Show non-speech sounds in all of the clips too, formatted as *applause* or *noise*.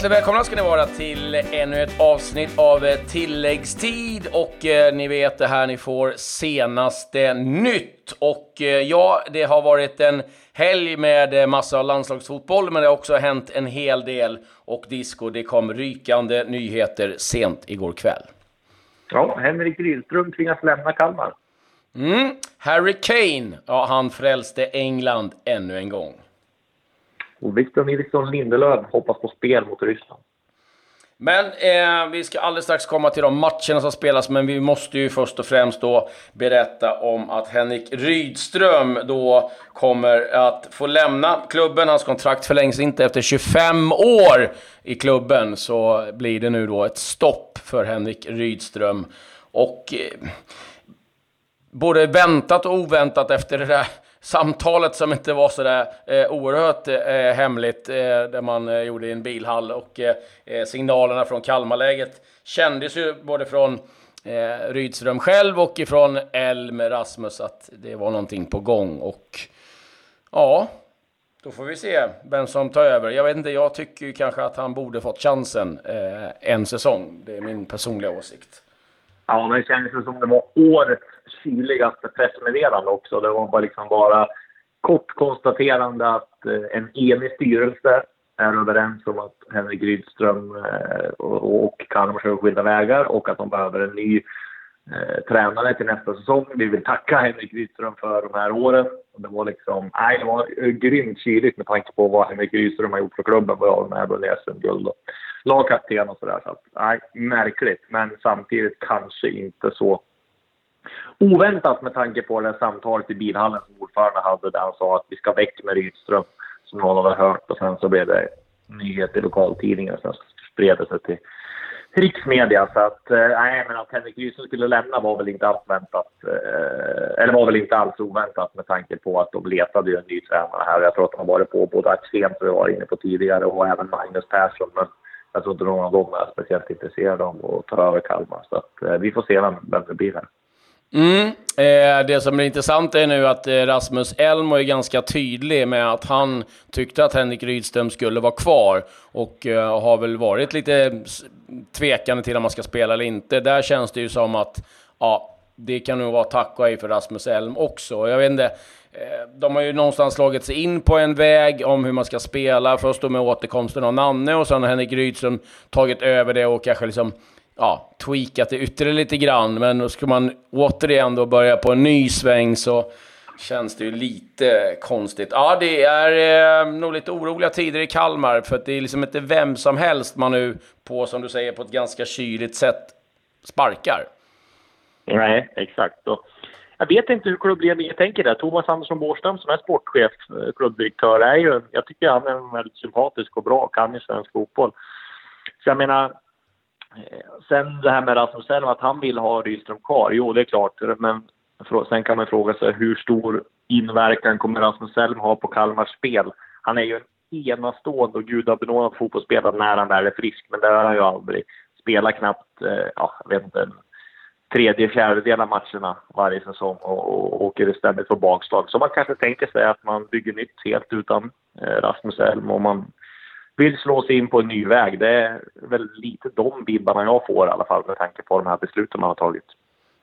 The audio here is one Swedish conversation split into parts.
Hjärtligt välkomna ska ni vara till ännu ett avsnitt av eh, tilläggstid och eh, ni vet det här ni får senaste nytt. Och eh, ja, det har varit en helg med eh, massa landslagsfotboll, men det har också hänt en hel del och disco. Det kom rykande nyheter sent igår kväll. Ja, Henrik Rydström tvingas lämna Kalmar. Mm. Harry Kane, ja, han frälste England ännu en gång. Och Victor Nilsson Lindelöf hoppas på spel mot Ryssland. Men eh, vi ska alldeles strax komma till de matcherna som spelas, men vi måste ju först och främst då berätta om att Henrik Rydström då kommer att få lämna klubben. Hans kontrakt förlängs inte efter 25 år i klubben, så blir det nu då ett stopp för Henrik Rydström. Och eh, både väntat och oväntat efter det där samtalet som inte var sådär eh, oerhört eh, hemligt, eh, där man eh, gjorde i en bilhall. Och eh, eh signalerna från Kalmarläget kändes ju både från eh, Rydström själv och ifrån Elm Rasmus att det var någonting på gång. Och ja, då får vi se vem som tar över. Jag vet inte, jag tycker ju kanske att han borde fått chansen eh, en säsong. Det är min personliga åsikt. Ja, men det kändes som det var årets kyligaste pressmeddelande också. Det var bara liksom bara kort konstaterande att eh, en enig styrelse är överens om att Henrik Rydström eh, och Kalmar ska skilda vägar och att de behöver en ny eh, tränare till nästa säsong. Vi vill tacka Henrik Rydström för de här åren. Det var liksom, nej, det var eh, grymt kyligt med tanke på vad Henrik Rydström har gjort för klubben, vad jag med vunnit SM-guld och lagkapten och sådär. Så att, nej, märkligt, men samtidigt kanske inte så oväntat med tanke på det samtalet i bilhallen som ordförande hade där han sa att vi ska väck med Rydström som någon hade hört och sen så blev det nyhet i lokaltidningen och sen spred det sig till riksmedia. Så att, eh, nej, men att Henrik Rydström skulle lämna var väl inte alls väntat. Eh, eller var väl inte alls oväntat med tanke på att de letade ju en ny tränare här. Jag tror att de har varit på både Axén, som vi var inne på tidigare, och även Magnus Persson. Men jag tror inte någon av dem är speciellt intresserade av att ta över Kalmar. Så att, eh, vi får se vem, vem det blir här. Mm. Eh, det som är intressant är nu att eh, Rasmus Elmo är ganska tydlig med att han tyckte att Henrik Rydström skulle vara kvar och eh, har väl varit lite tvekande till om man ska spela eller inte. Där känns det ju som att ja, det kan nog vara tack och hej för Rasmus Elm också. Jag vet inte, de har ju någonstans slagit sig in på en väg om hur man ska spela. Först då med återkomsten av Nanne och sen har Henrik Rydström tagit över det och kanske liksom ja, tweakat det ytterligare lite grann. Men då ska man återigen då börja på en ny sväng så känns det ju lite konstigt. Ja, det är eh, nog lite oroliga tider i Kalmar, för att det är liksom inte vem som helst man nu på, som du säger, på ett ganska kyligt sätt sparkar. Nej, exakt. Och jag vet inte hur klubbledningen tänker där. Thomas Andersson Bårstam, som är sportchef, eh, klubbdirektör, är ju, jag tycker han är väldigt sympatisk och bra, kan ju svensk fotboll. Så jag menar, Eh, sen det här med Rasmus Elm, att han vill ha Rydström kvar. Jo, det är klart. Men sen kan man fråga sig hur stor inverkan kommer Rasmus Elm ha på Kalmars spel? Han är ju en enastående och gudabenådad fotbollsspelare när han väl är frisk, men det har han ju aldrig. Spelar knappt, eh, ja, jag vet inte, tredje, fjärdedel av matcherna varje säsong och, och åker ständigt på bakslag. Så man kanske tänker sig att man bygger nytt helt utan eh, Rasmus Elm och man vill slå sig in på en ny väg. Det är väl lite de vibbarna jag får i alla fall med tanke på de här besluten man har tagit.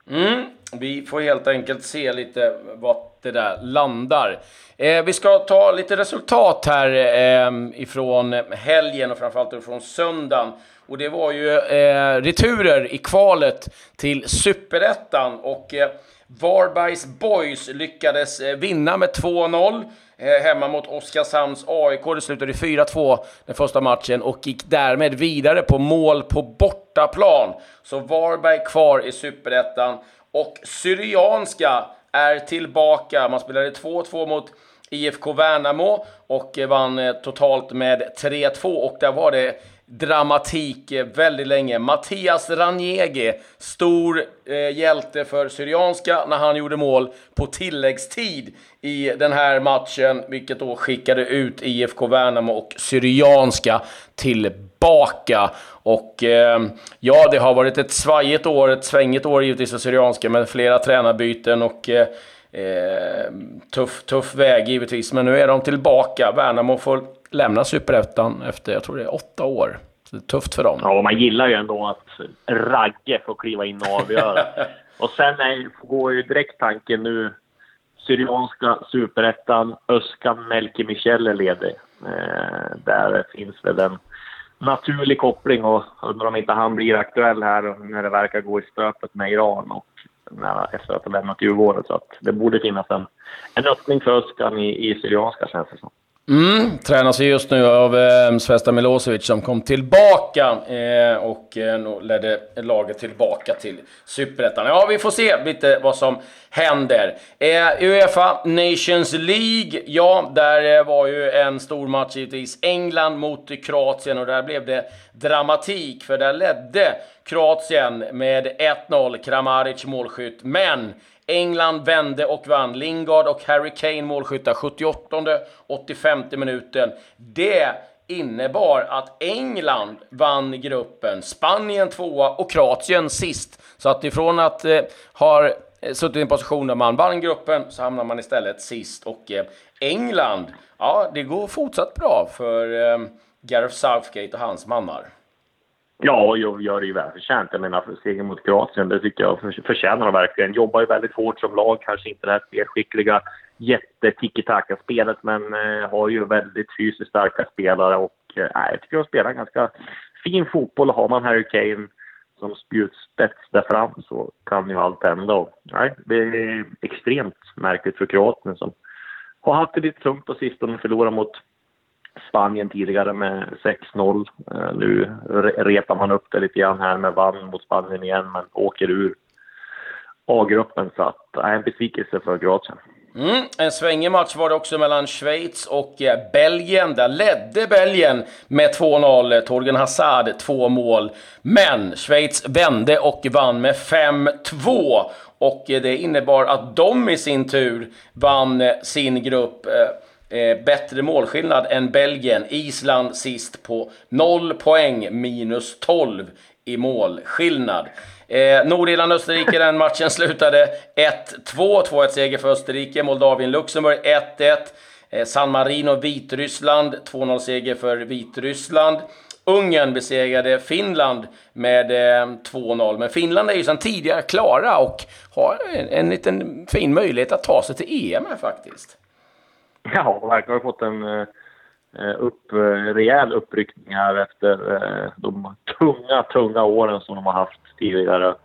Mm, vi får helt enkelt se lite vart det där landar. Eh, vi ska ta lite resultat här eh, ifrån helgen och framförallt ifrån söndagen. Och det var ju eh, returer i kvalet till Superettan och eh, Varbergs Boys lyckades eh, vinna med 2-0. Eh, hemma mot Oskarshamns AIK. Det slutade 4-2 den första matchen och gick därmed vidare på mål på bortaplan. Så Varberg kvar i Superettan och Syrianska är tillbaka. Man spelade 2-2 mot IFK Värnamo och eh, vann totalt med 3-2 och där var det dramatik väldigt länge. Mattias Ranjegi, stor eh, hjälte för Syrianska när han gjorde mål på tilläggstid i den här matchen, vilket då skickade ut IFK Värnamo och Syrianska tillbaka. Och eh, ja, det har varit ett svajigt år, ett svängigt år givetvis för Syrianska med flera tränarbyten och eh, Eh, tuff, tuff väg givetvis, men nu är de tillbaka. Värnamo får lämna Superettan efter, jag tror det är åtta år. Så det är tufft för dem. Ja, man gillar ju ändå att Ragge får kliva in och avgöra. *laughs* och sen är, går ju direkt tanken nu, Syrianska Superettan, Öskan Melke Michel är ledig. Eh, där finns väl en naturlig koppling och undrar om inte han blir aktuell här när det verkar gå i stöpet med Iran och när, efter att ha lämnat Djurgården. Så att det borde finnas en, en öppning för Öskan i, i Syrianska känns det som. Mm, tränas just nu av eh, Svesta Milosevic som kom tillbaka eh, och eh, ledde laget tillbaka till Superettan. Ja, vi får se lite vad som händer. Eh, Uefa Nations League, ja, där eh, var ju en stor match givetvis. England mot Kroatien och där blev det dramatik för där ledde Kroatien med 1-0, Kramaric målskytt, men England vände och vann. Lingard och Harry Kane målskyttar 78 85 minuten. Det innebar att England vann gruppen, Spanien tvåa och Kroatien sist. Så att ifrån att eh, ha Eh, suttit i en position där man vann gruppen så hamnar man istället sist. Och eh, England, ja, det går fortsatt bra för eh, Gareth Southgate och hans mannar. Ja, jag gör det ju välförtjänt. Jag menar, segern mot Kroatien, det tycker jag för, förtjänar de verkligen. Jobbar ju väldigt hårt som lag, kanske inte det här spelskickliga jätte-tiki-taka-spelet, men eh, har ju väldigt fysiskt starka spelare och eh, jag tycker de spelar ganska fin fotboll. Har man Harry Kane som spjutspets där fram så kan ju allt hända. Och, nej, det är extremt märkligt för Kroatien som har haft det lite tungt på sistone, förlorat mot Spanien tidigare med 6-0. Eh, nu repar man upp det lite grann här med vann mot Spanien igen, men åker ur A-gruppen. Så att, nej, en besvikelse för Kroatien. Mm, en svängig match var det också mellan Schweiz och eh, Belgien. Där ledde Belgien med 2-0. Torgen Hazard två mål. Men Schweiz vände och vann med 5-2. Och eh, det innebar att de i sin tur vann eh, sin grupp. Eh, eh, bättre målskillnad än Belgien. Island sist på 0 poäng, minus 12 i målskillnad. Eh, Nordirland-Österrike, den matchen slutade 1-2. 2-1 seger för Österrike. Moldavien-Luxemburg 1-1. Eh, San Marino-Vitryssland, 2-0 seger för Vitryssland. Ungern besegrade Finland med eh, 2-0. Men Finland är ju sedan tidigare klara och har en, en liten fin möjlighet att ta sig till EM här faktiskt. Ja, verkligen har fått en eh, Eh, upp, eh, rejäl uppryckning här efter eh, de tunga, tunga åren som de har haft tidigare.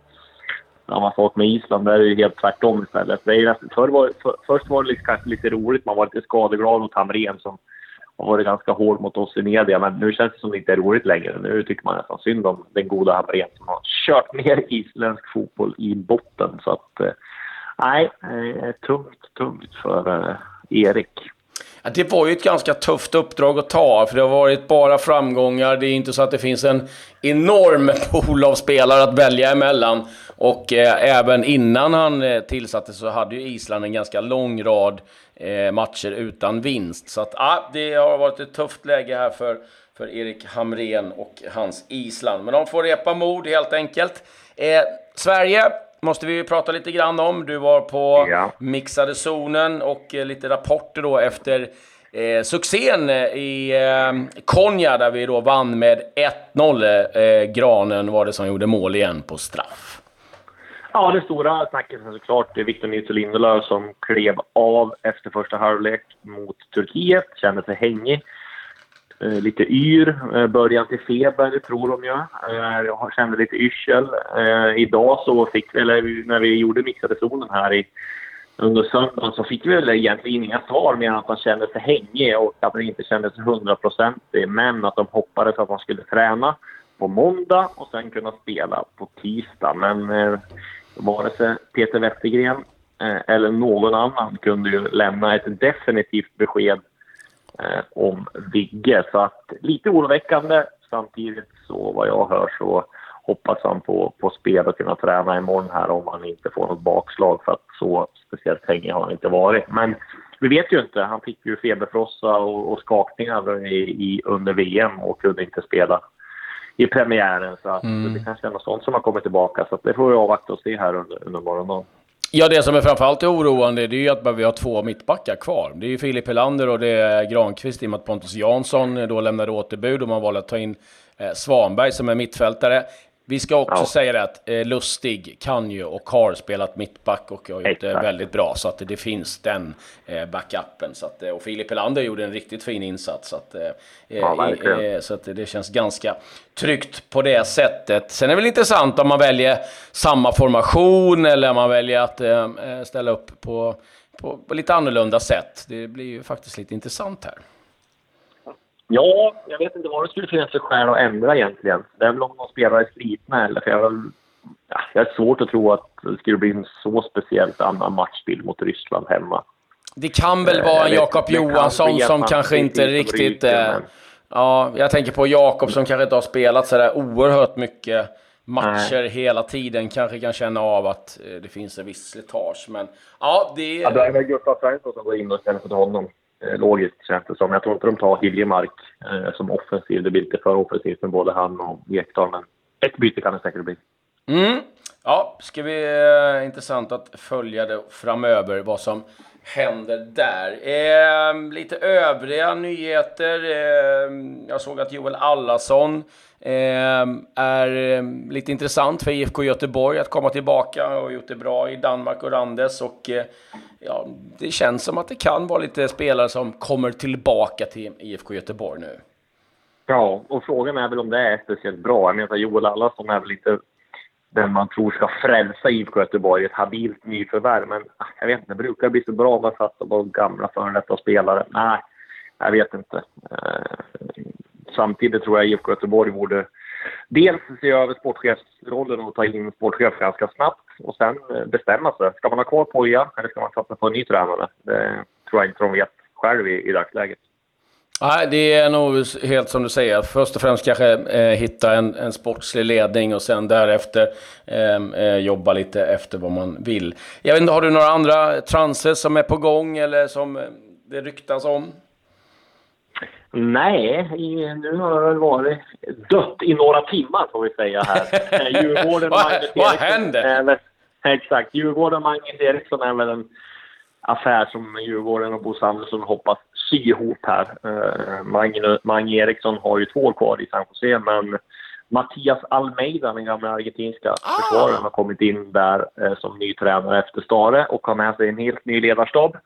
När man fått med Island, där är det helt tvärtom istället. Det är, för var, för, först var det liksom, kanske lite roligt, man var lite skadeglad mot Hamrén som har varit ganska hård mot oss i media, men nu känns det som det inte är roligt längre. Nu tycker man nästan synd om den goda Hamrén som har kört ner isländsk fotboll i botten. Så att, nej, eh, tungt, tungt för eh, Erik. Ja, det var ju ett ganska tufft uppdrag att ta, för det har varit bara framgångar. Det är inte så att det finns en enorm *laughs* pool av spelare att välja emellan. Och eh, även innan han eh, tillsattes så hade ju Island en ganska lång rad eh, matcher utan vinst. Så att, ah, det har varit ett tufft läge här för, för Erik Hamrén och hans Island. Men de får repa mod helt enkelt. Eh, Sverige måste vi prata lite grann om. Du var på ja. mixade zonen och eh, lite rapporter då efter eh, succén i eh, Konya där vi då vann med 1-0. Eh, Granen var det som gjorde mål igen på straff. Ja, det stora snacket är såklart Victor Nilsson Lindelöf som klev av efter första halvlek mot Turkiet, kände sig hängig. Eh, lite yr, eh, början till feber tror de ju. Eh, jag kände lite yrsel. Idag så fick vi, eller när vi gjorde mixade zonen här i, under söndagen så fick vi väl egentligen inga svar mer än att han kände sig hängig och att han inte kände sig hundraprocentig. Men att de hoppades att han skulle träna på måndag och sen kunna spela på tisdag. Men eh, vare sig Peter Wettergren eh, eller någon annan kunde ju lämna ett definitivt besked om Vigge. Så att lite oroväckande. Samtidigt så vad jag hör så hoppas han på, på spel och kunna träna imorgon här om han inte får något bakslag för att så speciellt länge har han inte varit. Men vi vet ju inte. Han fick ju feberfrossa och, och skakningar i, i, under VM och kunde inte spela i premiären. Så att mm. det kanske är något sånt som har kommit tillbaka. Så det får vi avvakta och se här under, under morgondagen. Ja, det som är framförallt oroande det är ju att vi har två mittbackar kvar. Det är ju Filip Helander och det är Granqvist i och med att Pontus Jansson då lämnade återbud och man valde att ta in eh, Svanberg som är mittfältare. Vi ska också ja. säga det att eh, Lustig kan ju och har spelat mittback och har gjort det väldigt bra. Så att det, finns den eh, backupen. Så att, eh, och Filip Helander gjorde en riktigt fin insats. Så att, eh, ja, eh, så att det känns ganska tryggt på det sättet. Sen är det väl intressant om man väljer samma formation eller om man väljer att ställa upp på, på, på lite annorlunda sätt. Det blir ju faktiskt lite intressant här. Ja, jag vet inte vad det skulle finnas för skäl att ändra egentligen. Det är väl om de spelare är slitna eller för jag har, ja, jag svårt att tro att det skulle bli en så speciellt annan matchbild mot Ryssland hemma. Det kan väl vara en Jakob Johansson som kanske inte riktigt... Eh, Ja, jag tänker på Jakob som kanske inte har spelat sådär oerhört mycket matcher Nej. hela tiden. Kanske kan känna av att eh, det finns en viss slitage. Men ja, det... Ja, det är väl Gustav Svensson som går in och ställer för honom. Eh, logiskt känns det som. Jag tror inte de tar Hiljemark eh, som offensiv. Det blir lite för offensivt med både han och Ekdal, men ett byte kan det säkert bli. Mm. Ja, ska bli eh, intressant att följa det framöver, vad som händer där. Eh, lite övriga nyheter. Eh, jag såg att Joel Allason eh, är eh, lite intressant för IFK Göteborg att komma tillbaka och gjort det bra i Danmark och Randes. Och, eh, ja, det känns som att det kan vara lite spelare som kommer tillbaka till IFK Göteborg nu. Ja, och frågan är väl om det är speciellt bra. Jag menar, Joel Allason är väl lite den man tror ska frälsa IFK Göteborg, ett habilt nyförvärv. Men ah, jag vet inte, det brukar bli så bra om man satsar på gamla före detta spelare. Nej, jag vet inte. Eh, samtidigt tror jag IFK Göteborg borde dels se över sportchefsrollen och ta in en sportchef ganska snabbt och sen eh, bestämma sig. Ska man ha kvar Poja eller ska man satsa på en ny tränare? Det tror jag inte de vet själv i, i dagsläget. Nej, det är nog helt som du säger. Först och främst kanske eh, hitta en, en sportslig ledning och sen därefter ehm, eh, jobba lite efter vad man vill. Jag vet inte, har du några andra transer som är på gång eller som eh, det ryktas om? Nej, nu har det väl varit dött i några timmar får vi säga här. *laughs* Eh, Djurgården och Magnus Eriksson. Vad händer? exakt. Djurgården och Magnus Eriksson är väl en affär som Djurgården och Bosse Andersson hoppas ihop här. Uh, Mange, Mange Eriksson har ju två år kvar i San Jose, men Mattias Almeida, den gamla argentinska ah. försvararen, har kommit in där uh, som ny tränare efter Stare och har med sig en helt ny ledarstab.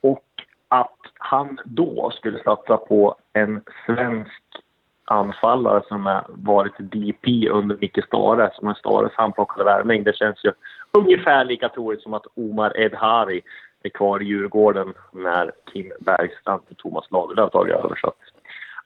Och att han då skulle satsa på en svensk anfallare som har varit DP under Micke Stare, som är Stares handplockade värvning. Det känns ju ungefär lika troligt som att Omar Edhari är kvar i Djurgården när Kim Bergstrand och Thomas Lagerlöf tagit över. Så att,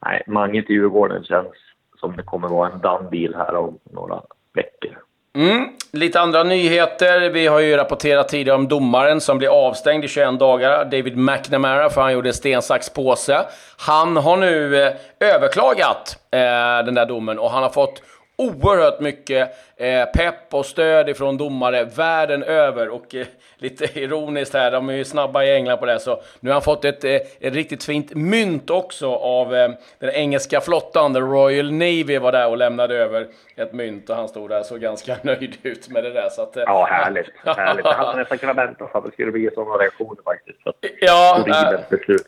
nej, Mange till Djurgården känns som det kommer vara en done deal här om några veckor. Mm. Lite andra nyheter. Vi har ju rapporterat tidigare om domaren som blir avstängd i 21 dagar. David McNamara, för han gjorde sten, sax, påse. Han har nu eh, överklagat eh, den där domen och han har fått oerhört mycket eh, pepp och stöd ifrån domare världen över. Och eh, lite *laughs* ironiskt här, de är ju snabba i England på det, så nu har han fått ett, eh, ett riktigt fint mynt också av eh, den engelska flottan. The Royal Navy var där och lämnade över ett mynt och han stod där och såg ganska *laughs* nöjd ut med det där. Så att, eh, ja, härligt. härligt. Jag hade nästan kunnat vänta sig att det skulle bli sådana reaktioner faktiskt. Så ja, äh,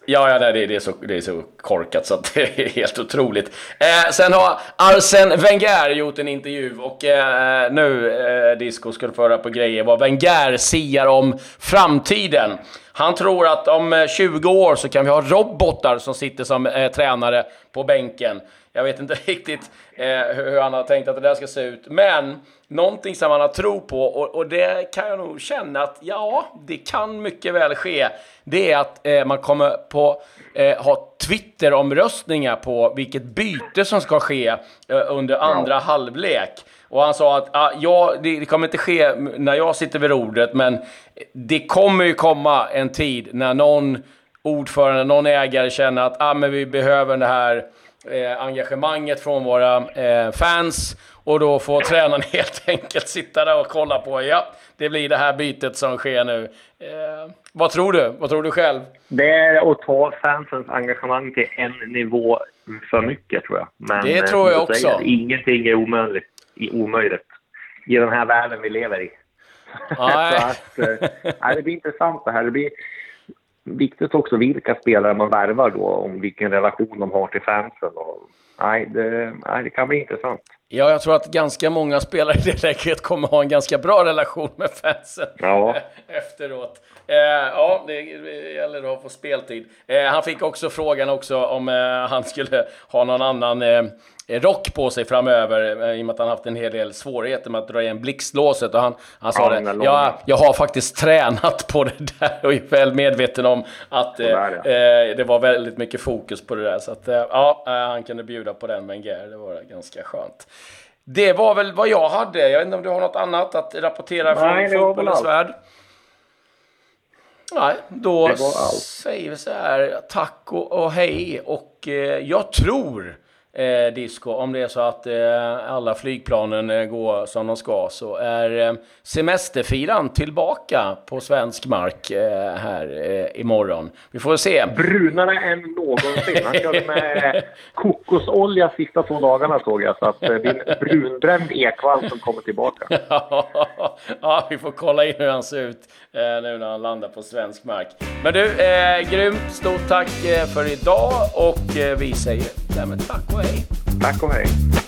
ja, ja det, det, är så, det är så korkat så att det är helt otroligt. Eh, sen har Arsen Wenger gjort en intervju och eh, nu, eh, Disco, ska du föra på grejer vad Wenger siar om framtiden. Han tror att om 20 eh, år så kan vi ha robotar som sitter som eh, tränare på bänken. Jag vet inte *laughs* riktigt eh, hur han har tänkt att det där ska se ut, men någonting som han har tro på och, och, det kan jag nog känna att ja, det kan mycket väl ske. Det är att eh, man kommer på eh, ha Twitter-omröstningar på vilket byte som ska ske eh, under andra ja. halvlek. Och han sa att ah, ja, det, det, kommer inte ske när jag sitter vid rodret, men det kommer ju komma en tid när någon ordförande, någon ägare känner att ah, men vi behöver det här eh, engagemanget från våra eh, fans. Och då får tränaren *laughs* helt enkelt sitta där och kolla på, ja, det blir det här bytet som sker nu. Eh, vad tror du? Vad tror du själv? Det är att ta fansens engagemang till en nivå för mycket, tror jag. Men, det tror jag eh, också. Säger, ingenting är omöjligt, omöjligt i den här världen vi lever i. *laughs* Nej. att, eh, det blir intressant det här. Det blir viktigt också vilka spelare man värvar då, om vilken relation de har till fansen. Och, nej, det, nej, det kan bli intressant. Ja, jag tror att ganska många spelare i det läget kommer ha en ganska bra relation med fansen Ja. *laughs* efteråt. Eh, ja, det gäller att få speltid. Eh, han fick också frågan också om eh, han skulle ha någon annan eh, rock på sig framöver eh, i och med att han haft en hel del svårigheter med att dra igen blixtlåset. Och han, han sa Ja, det, jag, jag har faktiskt tränat på det där *laughs* och är väl medveten om att ja. eh, det var väldigt mycket fokus på det där. Så att, eh, ja, eh, han kunde bjuda på den med en gär. Det var ganska skönt. Det var väl vad jag hade. Jag vet inte om du har något annat att rapportera från Nej, det väl fotbollens värld? Nej, då Det säger vi så här. Tack och, och hej. Och eh, jag tror, eh, Disco, om det är så att eh, alla flygplanen eh, går som de ska, så är eh, semesterfiran tillbaka på svensk mark eh, här eh, imorgon. Vi får se. Brunare än någonsin. Han körde med kokosolja sista två dagarna såg jag. Så att eh, det är en brunbränd ekvall som kommer tillbaka. *laughs* ja, vi får kolla in hur han ser ut eh, nu när han landar på svensk mark. Men du, eh, grymt. Stort tack eh, för idag och vi säger och hej. Tack och.